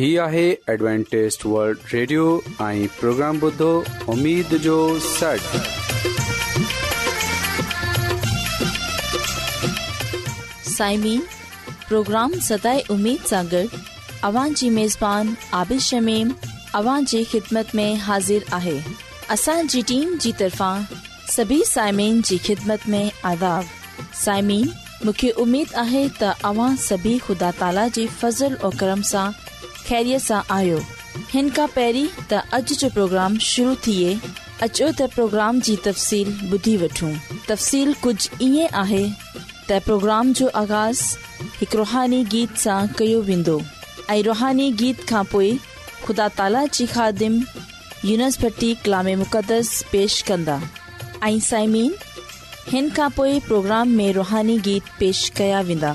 هي آهي ॲಡ್وانٽيست world radio ۽ programme بدو اميد جو ٽڪ سائمين پروگرام سداي اميد سان گڏ اوان جي ميزبان عابد شميم اوان جي خدمت ۾ حاضر آهي اسان جي ٽيم جي طرفان سڀي سائمين جي خدمت ۾ عذاب سائمين مونکي اميد آهي ته اوان سڀي خدا تالا جي فضل ۽ کرم سان ख़ैरीअ सां आयो हिन تا اج جو پروگرام जो प्रोग्राम शुरू थिए अचो त प्रोग्राम जी तफ़सील ॿुधी वठूं तफ़सील कुझु ईअं जो आगाज़ हिकु रुहानी गीत सां कयो वेंदो रुहानी गीत खां पोइ ख़ुदा ताला خادم ख़ादिम यूनसबी कलाम मुक़दस पेश कंदा प्रोग्राम में रुहानी गीत पेश कया वेंदा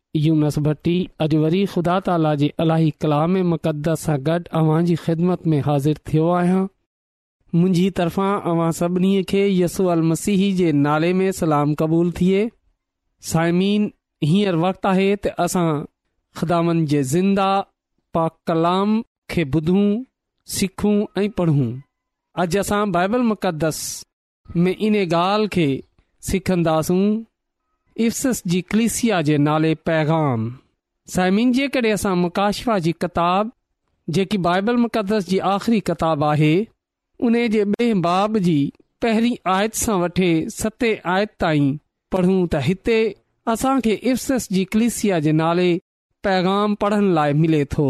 यूनस भट्टी अॼु वरी ख़ुदा ताला जे अलाई कलाम मुक़दस सां गॾु अव्हां जी ख़िदमत में हाज़िर थियो आहियां मुंहिंजी तरफ़ां अव्हां सभिनी खे यसू अल मसीह जे नाले में सलाम क़बूल थिए साइमीन हींअर वक़्तु आहे त असां ख़िदामनि जे ज़िंदा पा कलाम खे ॿुधूं सिखूं ऐं पढ़ूं अॼु असां बाइबल मुक़दस में इन ॻाल्हि खे सिखंदासूं अफ़सस जी क्लिसिया जे नाले पैगाम साइमिन जे कडहिं असां मुकाशिफा जी किताब जेकी बाइबल मुक़दस जी आख़िरी किताबु आहे उन जे ॿिए बाब जी पहिरीं आयत सां वठे सते आयत ताईं पढ़ूं त हिते असांखे अर्सस जी कलिसिया जे नाले पैग़ाम पढ़ण लाइ मिले थो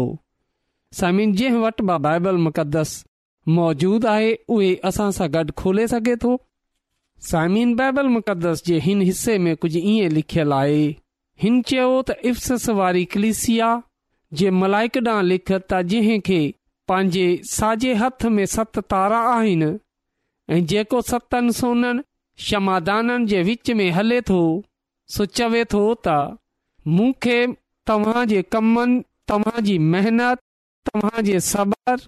साइमिन जंहिं वटि बि बाइबल मुक़दस मौजूदु आहे उहे असां सां गॾु खोले सघे थो साइमिन बाइबल मुक़द्दस जे हिन हिसे में कुझु ईअं लिखियलु आहे हिन चयो त अफ़्स वारी कलिसिया जे मलाइक ॾांहुं लिखत जंहिं खे पंहिंजे साॼे हथ में सत तारा आहिनि ऐं जेको सतनि सोननि शमादाननि जे विच में हले थो सो चवे थो त मूंखे तव्हां जे कमनि तव्हां जी महिनत तव्हां जे सबर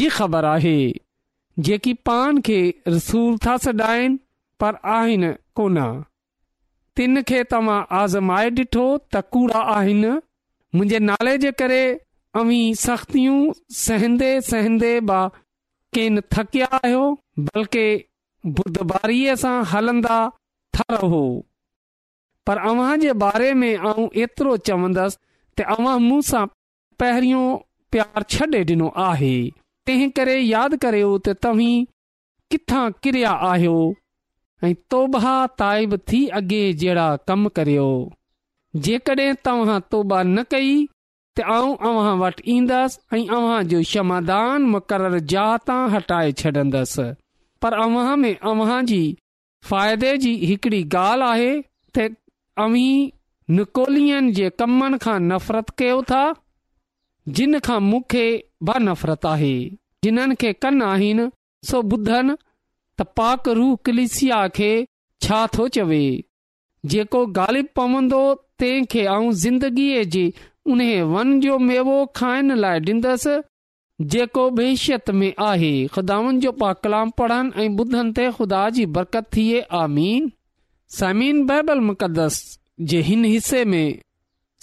जी ख़बर आहे जेकी पान खे रसूल था सॾाइनि पर आहिनि कोन तिन खे तव्हां आज़माए ॾिठो त कूड़ा आहिनि मुंहिंजे नाले जे करे अवी सख़्तियूं सहंदे सहंदे बा केन थकिया आहियो बल्कि बुदबारीअ सां हलंदा रहो पर अव्हां जे बारे में आऊं एतिरो चवंदसि तव्हां मूं सां पहिरियों प्यारु छॾे ॾिनो आहे तंहिं करे यादि त तव्हीं किथां किरिया आहियो ऐं तोबा ताइब थी अॻे जहिड़ा कम करियो जेकॾहिं तव्हां तोबा न कई त आऊं अव्हां वटि ईंदसि ऐं शमादान मुक़ररु जात हटाए छॾंदसि पर अव्हां में अव्हां जी फ़ाइदे जी हिकिड़ी ॻाल्हि आहे त अवी निकोलियन जे कमनि खां नफ़रत कयो था जिन खां मूंखे बफ़रत आहे जिन्हनि खे कन आहिनि सो ॿुधनि त पाक रूह कलिसिया खे छा थो चवे जेको ग़ालिब पवंदो तंहिंखे आऊं ज़िंदगीअ जे उन वन जो मेवो खाइण लाइ ॾींदसि जेको बेशियत में आहे खुदानि जो पा कलाम पढ़नि ऐं ॿुधनि ते खुदा जी बरकत थिए आमीन समीन बाइबल मुक़दस जे हिन हिसे में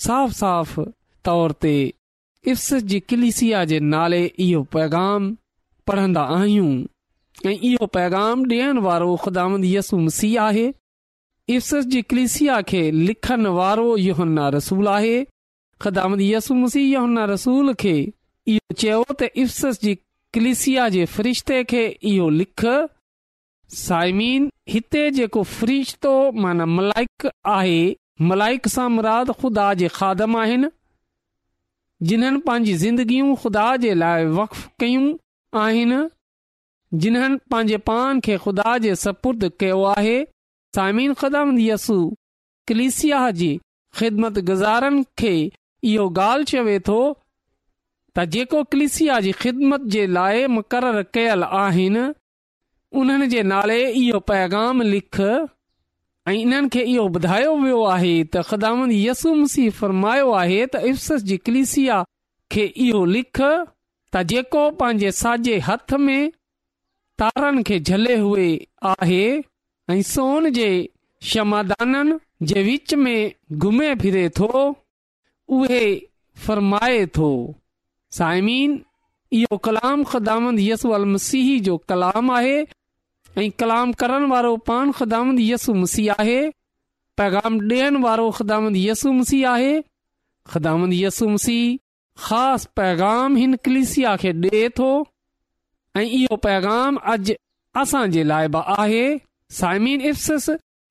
साफ़ साफ़ तौर ते इफ़्स जे कलिसिया जे नाले इहो पैगाम पढ़ंदा आहियूं इहो पैगाम ॾियण वारो ख़ुदामद यसूम मसीह आहे इफ़्स जी कलिसिया खे लिखनि वारो योहन्ना रसूल आहे यसु मसीह योहना रसूल खे इहो चयो त इफ़्सस जी कलिसिया जे फ़रिश्ते खे इहो लिख साइमीन हिते जेको फ़रिश्तो माना मलाइक आहे मलाइक सां मुराद ख़ुदा जे खादम आहिनि जिन्हनि पंहिंजी ज़िंदगियूं ख़ुदा जे लाइ वक्फ़ कयूं आहिनि जिन्हनि पंहिंजे पान खे ख़ुदा जे सपुर्द कयो आहे सामिन ख़दम यसु कलिसिया जी ख़िदमत गुज़ारनि खे इहो ॻाल्हि चवे थो त जेको कलिसिया जी ख़िदमत जे लाइ मुक़ररु कयल आहिनि उन्हनि जे नाले इहो पैगाम लिख ऐं इन्हनि खे इहो ॿुधायो वियो आहे त ख़दामत यसु मुसीफ़रमायो आहे त इफ़्स जी कलिसिया खे इहो लिख त जेको पंहिंजे साॼे हथ में तारनि खे झले हुए आहे ऐं सोन जे जे विच में घुमे फिरे थो उहे फरमाए थो साइमीन कलाम ख़दामंद अल मसीह जो कलाम आहे ऐं कलाम करण वारो पान ख़दामंद यसु मसीह आहे पैगाम ॾियण वारो ख़दामंद यसु मसीह आहे ख़दामंद ख़दामंदसु मसीह ख़ासि पैगाम हिन कलिसिया खे ॾे थो ऐं इहो पैगाम अॼ असां जे लाइ बि आहे साइमी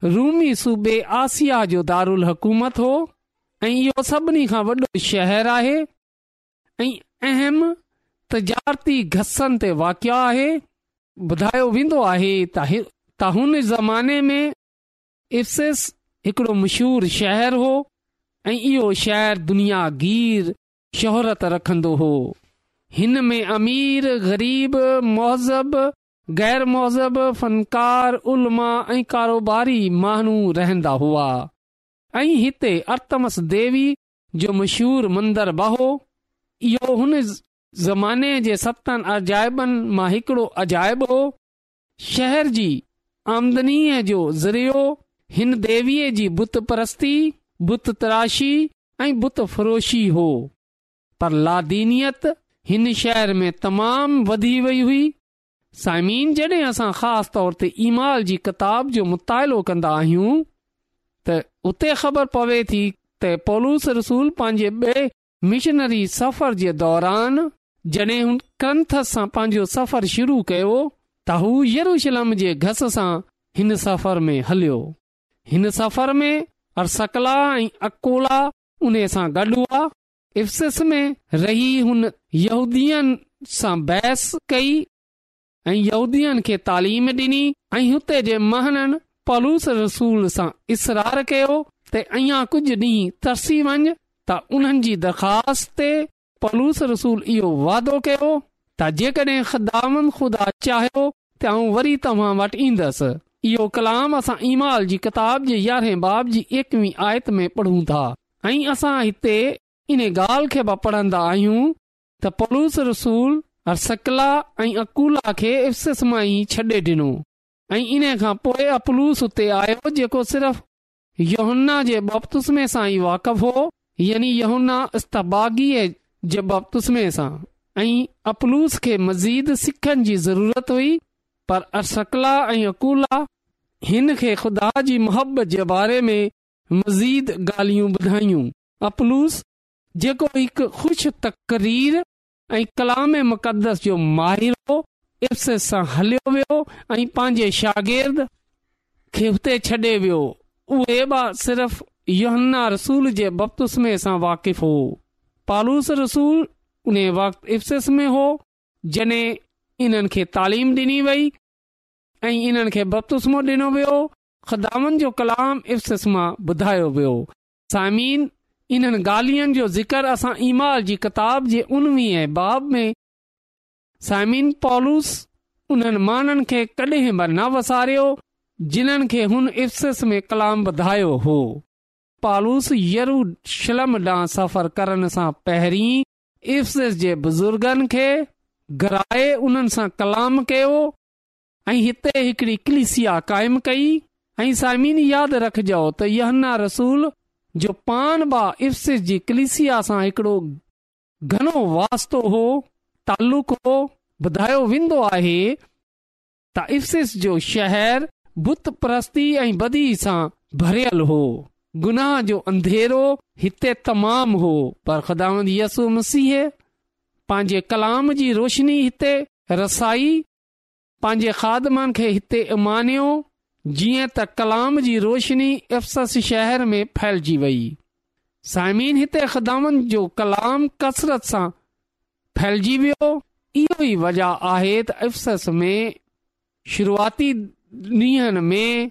جو सूबे आसिया जो हुकूमत हो ऐं इहो सभिनी खां वॾो शहर आहे घसनि ते वाक आहे ॿुधायो वेंदो आहे त हुन ज़माने में इफ़्सिस हिकड़ो मशहूर शहर हो ऐं इहो शहर दुनियागीर शोहरत रखंदो हो हिन में अमीर ग़रीब मोहज़ब गैर मोहब फ़नकार उलमा ऐं कारोबारी माण्हू रहंदा हुआ ऐं हिते अर्तमस देवी जो मशहूर मंदर बहो हो इहो हुन ज़माने जे सतनि अजायबनि मां हिकिड़ो अजायब हो शहर जी आमदनीअ जो ज़रियो हिन देवीअ जी बुत परस्ती बुत तराशी ऐं बुत फ़रोशी हो पर लादीनियत हिन शहर में तमाम वधी वई हुई साइमिन जॾहिं असां ख़ासि तौर ते ईमाल जी किताब जो मुतालो कंदा आहियूं त उते ख़बर पवे थी त पोलूस रसूल पंहिंजे ॿिए मिशनरी सफ़र जे दौरान जॾहिं हुन कंथस सां पंहिंजो सफ़र शुरू कयो त हू यरूशलम जे घस सां हिन सफ़र में हलियो हिन सफ़र में अरसकला ऐं अकोला उन सां गॾु हुआ इफ़ में रही हुन यूदीअ सां बहस कई ऐं यहूदीअ खे तालीम ॾिनी ऐं हुते जे महननि पलूस रसूल सां इसरार कयो त अञा कुझु ॾींहुं तरसी वञ त उन्हनि जी दरख़्वास्त ते पलूस रसूल इहो वादो कयो त जेकॾहिं ख़दाम ख़ुदा चाहियो त आऊं वरी तव्हां वटि ईंदसि इहो कलाम असां ईमाल जी किताब जे यारहें बाब जी एकवी आयत में पढ़ूं था ऐं असां हिते इन ॻाल्हि खे पढ़ंदा आहियूं त पलूस रसूल अरसकला ऐं अकुला खे इफ़्स मां ई छॾे ॾिनो ऐं इन खां पोइ अपलूस उते आयो जेको सिर्फ़ योहन्ना जे बपतुसमे सां ई वाक़फ़ हो यनी यहुन्ना इस्तबागीअ जे बपतुसमे सां ऐं अपलूस खे मज़ीद सिखनि जी ज़रूरत हुई पर अर्शकला ऐं अकुला हिन खे ख़ुदा जी मुहबत जे बारे में मज़ीद ॻाल्हियूं ॿुधाइयूं अपलूस जेको हिकु ख़ुशि तक़रीर ऐं कलाम मुक़दस जो माहिर इफस सां हलियो वियो ऐं पंहिंजे शागिर्द खे छॾे वियो उहे सिर्फ़ योहन्ना रसूल जे बपतुस्मे सां वाक़िफ़ हो पालूस रसूल उन वक़्तु इफ़्स में हो जॾहिं इन्हनि खे तालीम डि॒नी वई ऐं इन्हनि खे बपतुस्मो ॾिनो वियो ख़दामन जो कलाम इफ़्स मां ॿुधायो वियो सामिन इन्हनि गालियनि जो ज़िक्र असां ईमाल जी किताब जे उनवी बाब में सायमिन पॉलूस उन्हनि माननि खे कॾहिं बि न वसारियो जिन्हनि खे हुन इफ़्सस में कलाम वधायो हो पुस यरूशलम ॾांहुं सफ़र करण सां पहिरीं इर्फ़स जे बुज़ुर्गनि खे घराए उन्हनि सां कलाम कयो ऐं हिते हिकड़ी कलिसिया क़ाइमु कई ऐं साइमिन यादि रखजो त यहन्ना रसूल जो पान बा कलिसिया इलिस हिकिड़ो घणो वास्तो हो तालुक हो ॿुधायो वेंदो आहे त इफ़िश जो शहर बुत ऐं बदी सां भरियल हो गुनाह जो अंधेरो हिते तमामु हो पर ख़ुदा यसु मसीह पंहिंजे कलाम जी रोशनी हिते रसाई पंहिंजे खादमनि खे हिते इमानयो जीअं त कलाम जी रोशनी افسس शहर में फैलजी वई साइमिन हिते ख़दामनि जो कलाम कसरत सां फैलिजी वियो इहो ई वजह आहे त अफ़सस में शुरूआती ॾींहंनि में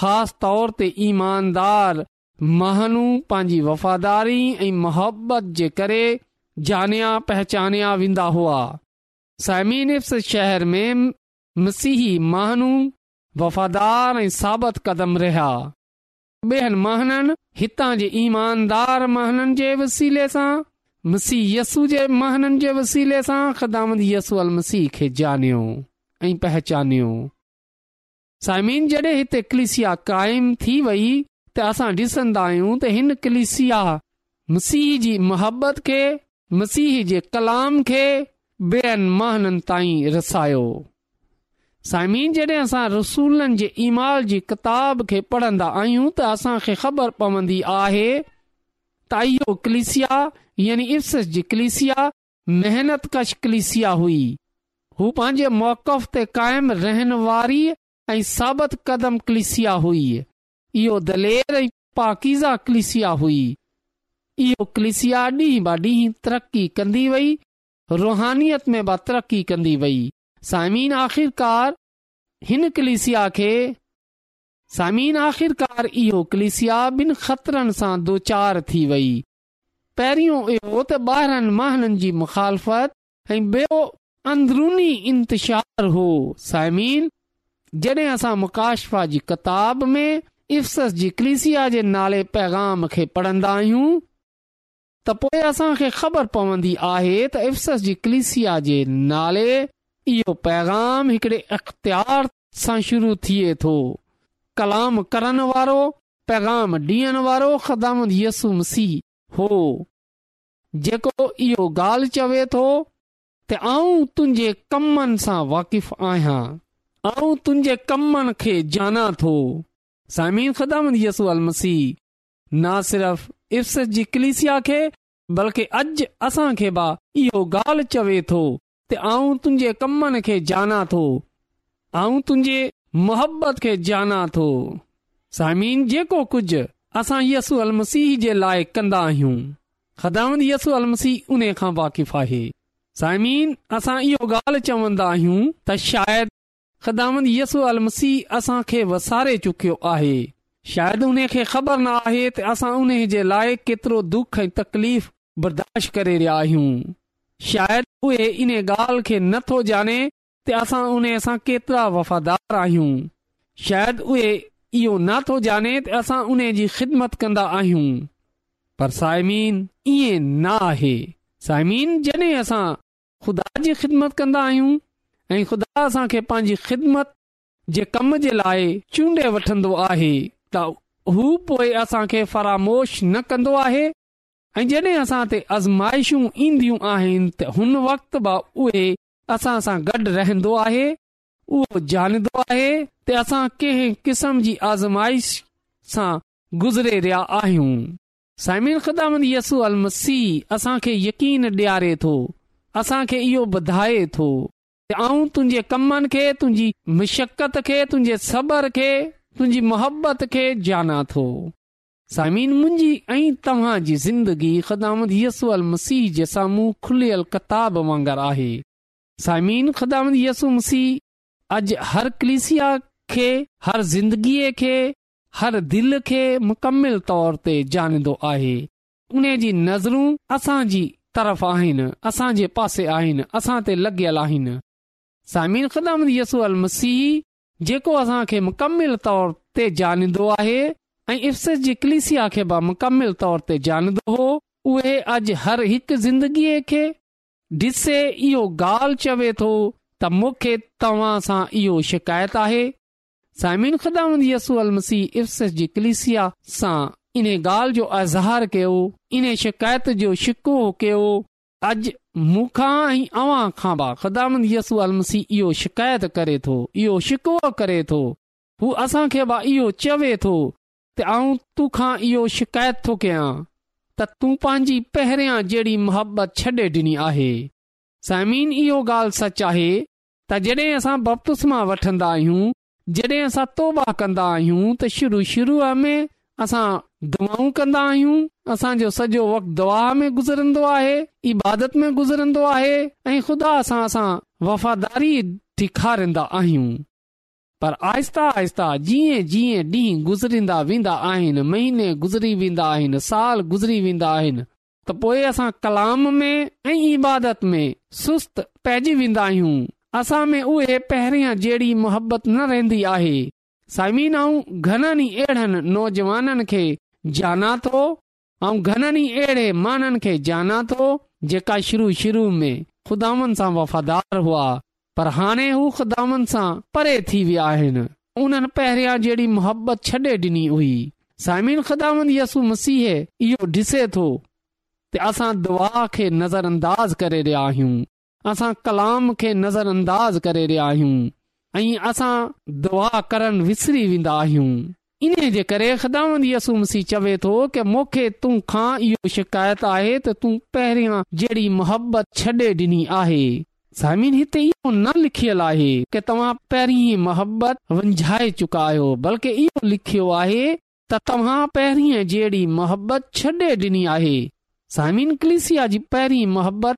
ख़ासि तौर ते ईमानदार महानू पंहिंजी वफ़ादारी ऐं मुहबत जे करे जानिया पहचानिया वेंदा हुआ साइमीन इफ़सस शहर में मसीही महानू वफ़ादार ऐं साबित कदम रहिया ॿियनि महननि हितां जे ईमानदार महननि जे वसीले सां मसीह यसू जे महननि जे वसीले सां ख़दामत यसू अल मसीह खे जानयो ऐं पहचानियो साइमीन जड॒हिं हिते कलिसिया काइम थी वई त असां डि॒सन्दा आहियूं त हिन कलिसिया मसीह जी मुहबत खे मसीह जे कलाम खे बेअनि महननि ताईं रसायो साइमी जॾहिं असां रसूलनि जे ईमाल जी किताब खे पढ़ंदा आहियूं त असांखे ख़बर पवंदी आहे त इयो इफ़्स जी कलिसिया कश कलिसिया हुई हू पंहिंजे मौक़फ़ ते काय रहन वारी ऐं साबित कदम कलिसिया हुई इहो दलेर ऐं पाकीज़ा क्लिसिया हुई इहो कलिसिया ॾींहुं ब ॾींहुं तरक़ी कंदी वई रुहानियत में ब तरक़ी कंदी वई सामिन आख़िरकार हिन कलिसिया खे सामिन आख़िरकार इहो कलिसिया ॿिनि ख़तरनि सां दोचारु थी वई पहिरियों इहो त ॿारनि महननि जी मुख़ालफ़त ऐं ॿियो अंदरुनी इंतिशार हो साइमीन जड॒हिं असां मुकाशफ़ा जी किताब में इफ़्स जी कलिसिया जे नाले पैगाम खे पढ़न्दा आहियूं त पोएं असां ख़बर पवंदी आहे त अफ़्सस जी कलिसिया जे नाले इहो पैगाम हिकिड़े अख़्तियार सां शुरू थिए थो कलाम करण वारो पैगाम ॾियण वारो ख़दाम यसु मसीह हो जेको इहो ॻाल्हि चवे थो त आऊं तुंहिंजे कमनि सां वाक़िफ़ु आहियां ऐं तुंहिंजे कमनि खे ॼाणा थो सामी ख़दाम यसु अल मसीह न सिर्फ़ इफ़्स जी कलिसिया खे बल्कि अज असांखे बि इहो ॻाल्हि चवे थो त आऊं तुंहिंजे कमनि खे जाना थो ऐं तुंहिंजे मोहबत खे जाना थो साइमीन जेको कुझु असां यसु अलसीह जे लाइ कंदा आहियूं ख़दामंत यसी उन खां वाक़िफ़ु आहे साइमीन असां इहो ॻाल्हि चवंदा आहियूं त शायदि मसीह अलमसीह असांखे वसारे चुकियो आहे शायदि उन खे ख़बर न आहे त असां उन जे लाइ केतिरो दुख ऐं तकलीफ़ बर्दाश्त करे रहिया आहियूं इन ॻाल्हि खे न थो ॼाणे असां उन सां केतिरा वफ़ादार आहियूं इहो न थो जाने त असां उन जी ख़िदमत कंदा आहियूं पर साइमीन ईअं न आहे सायमीन जॾहिं असां ख़ुदा जी ख़िदमत कंदा आहियूं ऐं ख़ुदा असांखे पंहिंजी ख़िदमत जे कम जे लाइ चूंडे वठंदो आहे त हू पोइ असांखे फरामोश न कंदो आहे ऐं जॾहिं असां ते आज़माइशूं ईंदियूं आहिनि त हुन वक़्त गॾु रहंदो आहे उहो जानंदो आहे त असां कंहिं किस्म जी आज़माइश सां गुज़िरे रहिया आहियूं यसू अल मसीह असांखे यकीन ॾियारे थो असांखे इहो ॿुधाए थो ऐं तुंहिंजे कमनि खे तुंहिंजी मशक़त खे तुंहिंजे सबर खे तुंहिंजी मोहबत खे जाना थो समिन मुंहिंजी ऐं तव्हां जी ज़िंदगी ख़दामत यसू अल मसीह जे साम्हूं खुलियल किताब वांगर आहे साइमन ख़ुदामत यसु मसीह अॼु हर कलिसिया खे हर ज़िंदगीअ खे हर दिल खे मुकमिल तौर ते जाणींदो आहे उन जी नज़रूं असांजी तरफ़ आहिनि असां जे पासे आहिनि असां ते लॻियल आहिनि समीन ख़दामत यसू अल मसीह जेको असां खे मुकमिल तौर ते जाणींदो आहे ऐं इर्स जी कलिसिया खे बि मुकमिल तौर ते जानंदो हो उहे अॼु हर हिकु ज़िंदगीअ खे डि॒से इहो ॻाल्हि चवे थो त मूंखे तव्हां सां इहो शिकायत आहे साइमाम यसी इर्स जी कलिसिया सां इन ॻाल्हि जो अज़हार कयो इन शिकायत जो शिकु कयो अॼु मूंखा ऐं अव्हां खां बि ख़ुदामंद यस अलमसी इहो शिकायत करे थो इहो शिकव करे थो हू असां खे बि इहो चवे थो त आऊं तोखां इहो शिकायत थो कयां त तूं पंहिंजी पहिरियां जहिड़ी मुहबत छॾे ॾिनी आहे समीन इहो ॻाल्हि सच आहे त जॾहिं असां बपस मां वठंदा आहियूं जॾहिं असां तौबा कंदा आहियूं त शुरू शुरूअ में असां दवाऊं कंदा आहियूं असांजो सॼो वक़्तु दुआ में गुज़रंदो आहे इबादत में गुज़रंदो आहे ऐं ख़ुदा सां असां वफ़ादारी ॾेखारींदा आहियूं पर आहिस्ता आहिस्ता जीअं जीअं ॾींहं गुज़रींदा वेंदा आहिनि महीने गुज़री वेंदा आहिनि साल गुज़री वेंदा आहिनि त पोइ असां कलाम में ऐं इबादत में सुस्त पइजी वेंदा आहियूं असां में उहे पहिरियां जहिड़ी मुहबत न रहंदी आहे साइमीन ऐं घणनि ई अहिड़नि नौजवाननि खे जाना थो ऐं घणनि ई अहिड़े माननि खे जाना थो जेका शुरू शुरू में खुदानि सां वफ़ादार हुआ पर हाणे हू ख़दामनि सां परे थी विया आहिनि उन्हनि पहिरियां जहिड़ी मुहबत छॾे डि॒नी हुई साइम ख़दामन य यसु मसीह इहो ॾिसे थो त असां दुआ खे नज़रअंदाज़ अंदाज़ करे रहिया आहियूं असां कलाम खे नज़रअंदाज़ अंदाज़ करे रहिया आहियूं ऐं असां दुआ करणु विसरी वेंदा आहियूं इन जे करे यसु मसीह चवे थो कि मूंखे तूं खां इहो शिकायत आहे त तूं पहिरियां जहिड़ी मुहबत छॾे डि॒नी आहे सामिन हिते इहो न लिखियल आहे की तव्हां पहिरीं मोहबत चुका आहियो बल्कि इहो लिखियो आहे त तव्हां पहरीअ जहिड़ी मोहबत छॾे ॾिनी आहे साइमिन कलिसिया जी पहिरी मोहबत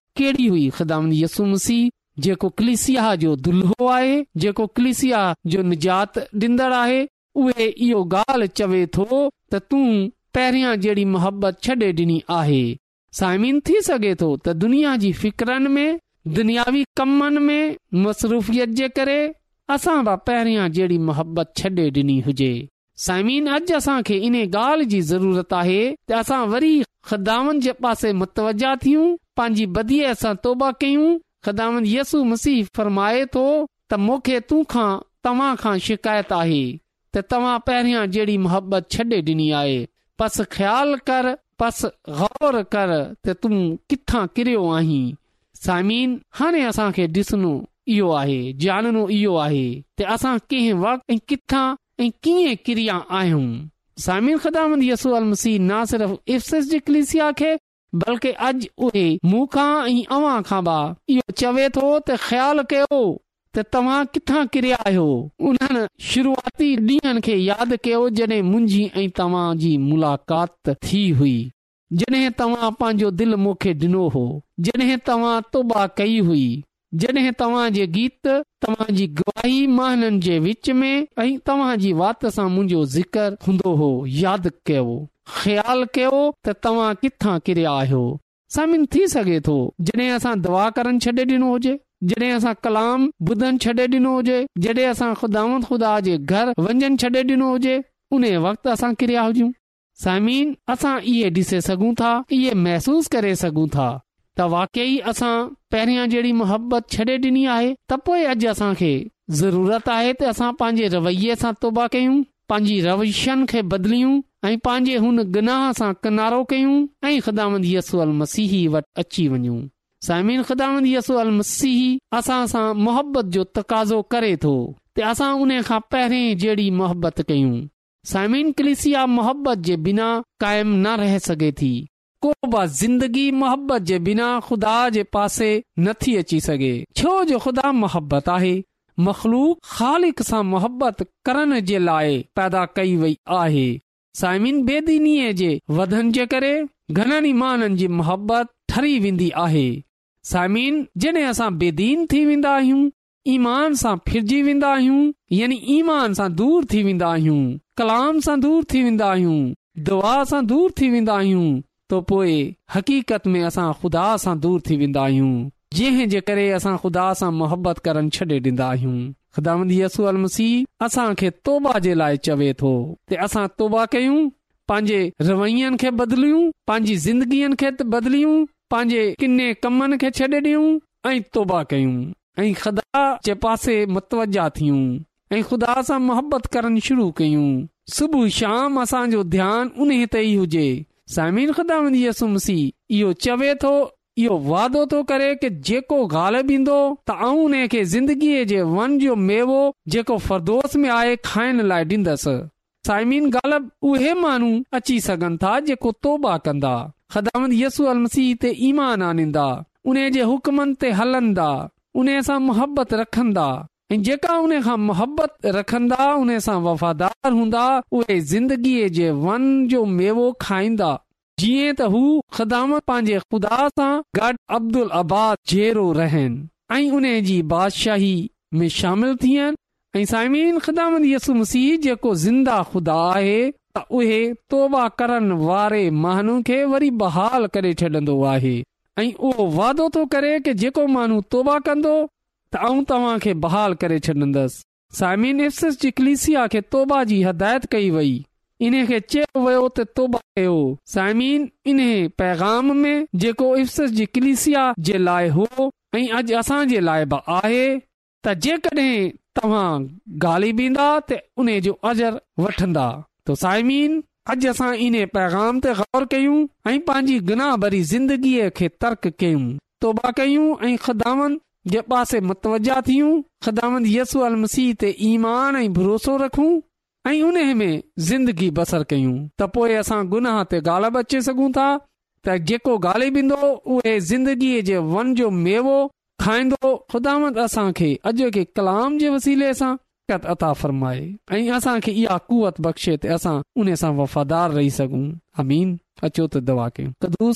जेको कलिसिया जो दुल्हो आहे जेको कलिसिया जो निजात डींदड़ आहे उहे इहो ॻाल्हि चवे थो त तूं पहिरियों जहिड़ी मोहबत छॾे ॾिनी आहे साइमिन थी सघे थो त दुनिया जी फिकरनि में दुनियावी कमनि में मसरूफ़ियत जे करे असां बि पहिरियां जहिड़ी मोहबत छॾे ॾिनी हुजे साइमीन अॼु असां खे इन ॻाल्हि जी ज़रूरत आहे त असां वरी ख़दामन जे पासे मुतवजा थियूं पंहिंजी बदीअ सां तौबा कयूं ख़दावन यसु मसीह फरमाए थो त मूंखे तूं खां तव्हां खां शिकायत आहे त तव्हां पहिरियां जहिड़ी मोहबत छॾे डि॒नी आहे पसि ख़्यालु कर बसि ग़ौर कर त तूं बल्के अॼु उहे मूंखां चवे थो त ख़्यालु कयो त तव्हां किथां किरया आहियो उन्हनि शुरूआती ॾींहंनि खे यादि कयो जॾहिं मुंहिंजी ऐं तव्हांजी मुलाक़ात थी हुई जॾहिं तव्हां पंहिंजो दिलि मूंखे ॾिनो हो जॾहिं तव्हां तुबाह कई हुई जॾहिं जे गीत जी गवाही महननि जे विच में ऐं जी वात सां मुंहिंजो ज़िकर हूंदो हो यादि कयो ख़्याल कयो त तव्हां किथां किरिया आहियो समिन थी सघे थो जॾहिं असां दुआ करणु छॾे ॾिनो हुजे जॾहिं असां कलाम ॿुधनि छॾे ॾिनो हुजे जॾहिं असां ख़ुदा ख़ुदा जे घर वञनि छॾे ॾिनो हुजे उन वक़्तु असां किरिया हुजूं साइमिन असां इहे ॾिसे सघूं था इहे महसूस करे सघूं था त वाकई असां पहिरियां जहिड़ी मोहबत छॾे ॾिनी आहे त पोइ अॼु असां खे ज़रूरत आहे त असां पंहिंजे रवै सां तुबा कयूं पंहिंजी रवशनि खे बदिलियूं ऐं पंहिंजे हुन गनाह सां किनारो कयूं ऐं ख़िदामंदी अल मसीह वटि अची वञूं साइमन ख़िदामंदी अल मसीह असां सां मुहबत जो तक़ाज़ो करे थो त असां उन खां पहिरियों जहिड़ी साइमिन कलिसिया मोहबत जे बिना काइम न रह सघे थी को बि ज़िंदगी मोहबत जे बिना खुदा जे पासे नथी अची सघे छो जो ख़ुदा मोहबत आहे मख़लूक ख़ालिक़ सां मोहबत करण जे लाइ पैदा कई वई आहे साइमिन बेदीनीअ जे वधन जे करे घणनि ई माननि जी मोहबत ठरी वेंदी आहे साइमिन जड॒हिं असां बेदीन थी वेंदा आहियूं ईमान सां फिरजी वेंदा आहियूं यानी ईमान सां दूर थी वेंदा आहियूं कलाम सां दूर थी वेंदा आहियूं दुआ सां हक़ीक़त में असां ख़ुदा सां दूर थी वेंदा आहियूं जंहिं जे करे असां ख़ुदा सां मुहबत करणु छॾे ॾींदा आहियूं ख़ुदा मसीह असांखे तौबा जे लाइ चवे थो असां तौबा कयूं पंहिंजे रवैयनि खे बदिलियूं पंहिंजी ज़िंदगीअ खे बदिलियूं पंहिंजे किने कमनि खे छॾे ॾियूं ऐं तोबा कयूं ऐं खदा जे पासे मुतवजा थियूं ऐं खुदा सां मोहबत करण शुरू कयूं सुबुह शाम असांजो ध्यानु उन ते ई हुजे सायमिनु यसुमसी इहो चवे थो इहो वादो थो करे कि जेको गालब ईंदो त आऊं उन खे ज़िंदगीअ जे वन जो मेवो जेको फरदोस में आहे खाइण लाइ ॾींदसि साइमिन ग़ालब उहे माण्हू अची सघनि था जेको तौबा कंदा ख़दामंद यसू अल मसीह ते ईमान आनींदा उन जे हुकमनि ते हलंदा उने सां मुहबत रखंदा ऐं जेका उन खां मुहबत रखंदा उन सां वफ़ादार हूंदा उहे ज़िंदगीअ जे वन जो मेवो खाईंदा जीअं त हू ख़ामत पंहिंजे ख़ुदा सां गॾु अब्दुल अबाद जहिड़ो रहनि ऐं उन जी बादशाही में शामिल थियनि ऐं साइमीन ख़िदामत यसु मसीह जेको ज़िंदा खुदा आहे त उहे तौबा करण वारे महन खे वरी बहाल करे छॾंदो आहे ऐं उहो वाइदो थो करे कि जेको माण्हू तोबा कंदो त आऊं खे बहाल करे छॾंदसि साइमिन इर्सस जी कलिसिया खे तोबा जी हिदायत कई वई इन खे चयो वियो त तोबा कयो साइमिन इन पैगाम में जेको इफ़्सिस जी कलिसिया जे लाइ हो ऐं अॼु असां जे लाइ बि आहे त जेकॾहिं तव्हां गाली ॿींदा त उन जो अजर वठंदा तो साइमिन अॼु असां इन पैगाम ते ग़ौर कयूं ऐं पंहिंजी गुनाह भरी ज़िंदगीअ खे तर्क कयूं तौबा कयूं ऐं ख़दामंद जे पासे मुतवजा थियूं अल मसीह ते ईमान ऐं भरोसो रखूं ऐं उन में ज़िंदगी बसर कयूं त पोए असां गुनाह ते गाल बि अचे सघूं था त जेको गाले ॿींदो उहे ज़िंदगीअ जे वन जो मेवो खाईंदो ख़ुदांद असां खे अॼो के कलाम जे वसीले सां ऐं असांखे इहा कुवत बख़्शे सां वफ़ादार रही सघूं तुंहिंजो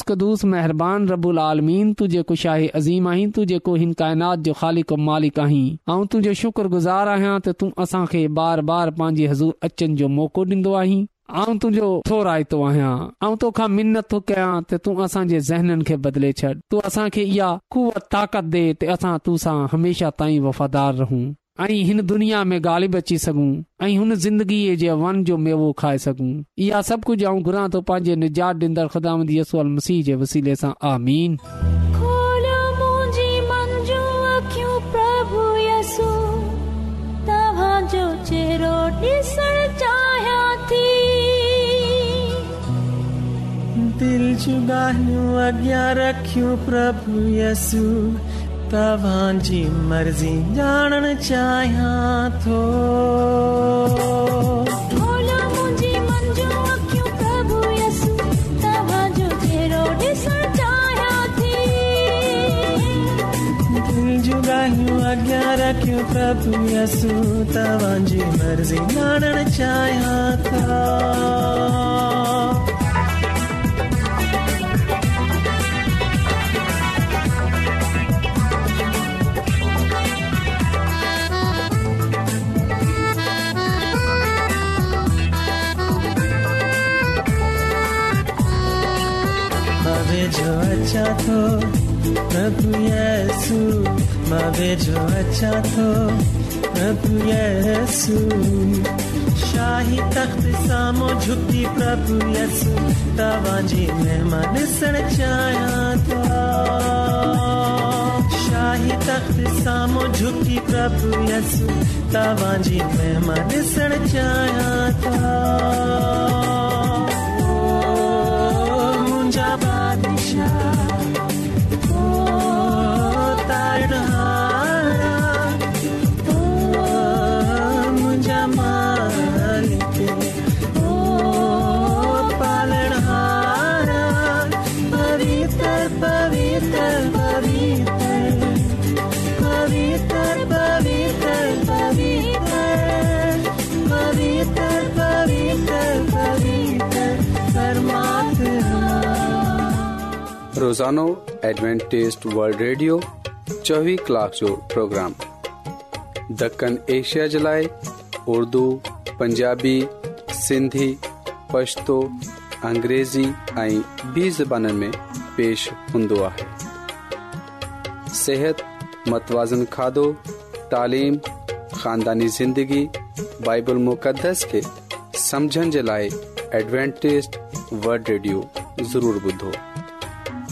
शुक्रगुज़ार आहियां त तूं असां खे बार बार पंहिंजी हज़ूर अचनि जो मौक़ो डि॒नो आहीं ऐं तुंहिंजो थो रायतो आहियां ऐं तोखा मिनत थो कयां त तूं असांजे ज़हननि खे बदिले छॾ तूं असांखे इहा कुवत ताक़त ॾे त असां हमेशा ताईं वफ़ादार रहूं ایں ہن دنیا میں غالب اچی سگوں ایں ہن زندگی اے جے ون جو میو کھا سکوں یا سب کچھ آں گراں تو پاجے نجا دندر خدامدی اسول مسیج دے وسیلے سا آمین کھولا مون جی منجو ا کیوں پربھو یسو तव्हांजी मर्ज़ी ॼाणणु चाहियां थो तव्हांजो ॻाल्हियूं अॻियां रखियूं प्रभु यसूं तव्हांजी मर्ज़ी ॼाणणु चाहियां था अचा थोाही तख़्त साम्हूं प्रभूयस तव्हांजी महिमान ॾिसणु चाहियां शाही तख़्त साम्हूं झुकी पढ़ूयसि तव्हांजे महिमान ॾिसणु चाहियां روزانو एडवेंटेस वल्ड ریڈیو चोवीह کلاک جو پروگرام دکن ایشیا جلائے اردو پنجابی سندھی پشتو पछतो अंग्रेज़ी ऐं बि میں پیش पेश हूंदो متوازن کھادو मतवाज़न خاندانی زندگی ख़ानदानी ज़िंदगी बाइबल मुक़दस खे समझण जे लाइ एडवेंटेस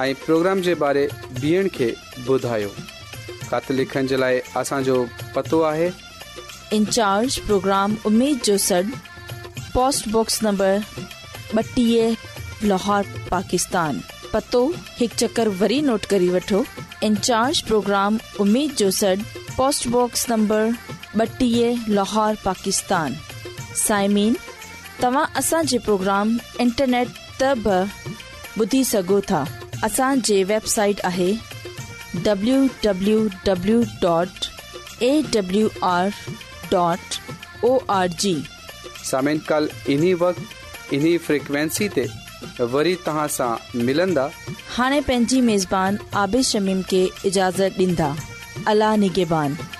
ऐं प्रोग्राम जे बारे ॿियनि खे ॿुधायो ख़त लिखण जे लाइ असांजो पतो आहे इन्चार्ज प्रोग्राम उमेद जो सॾु पोस्टबॉक्स नंबर ॿटीह लाहौर पाकिस्तान पतो हिकु चकर वरी नोट करे वठो इन्चार्ज प्रोग्राम उमेद जो सॾु पोस्टबॉक्स नंबर ॿटीह लाहौर पाकिस्तान साइमीन तव्हां असांजे प्रोग्राम इंटरनेट त बि ॿुधी सघो था असांजे वेबसाइट आहे हाणे पंहिंजी मेज़बान आबिशमीम खे اجازت ॾींदा अला نگہبان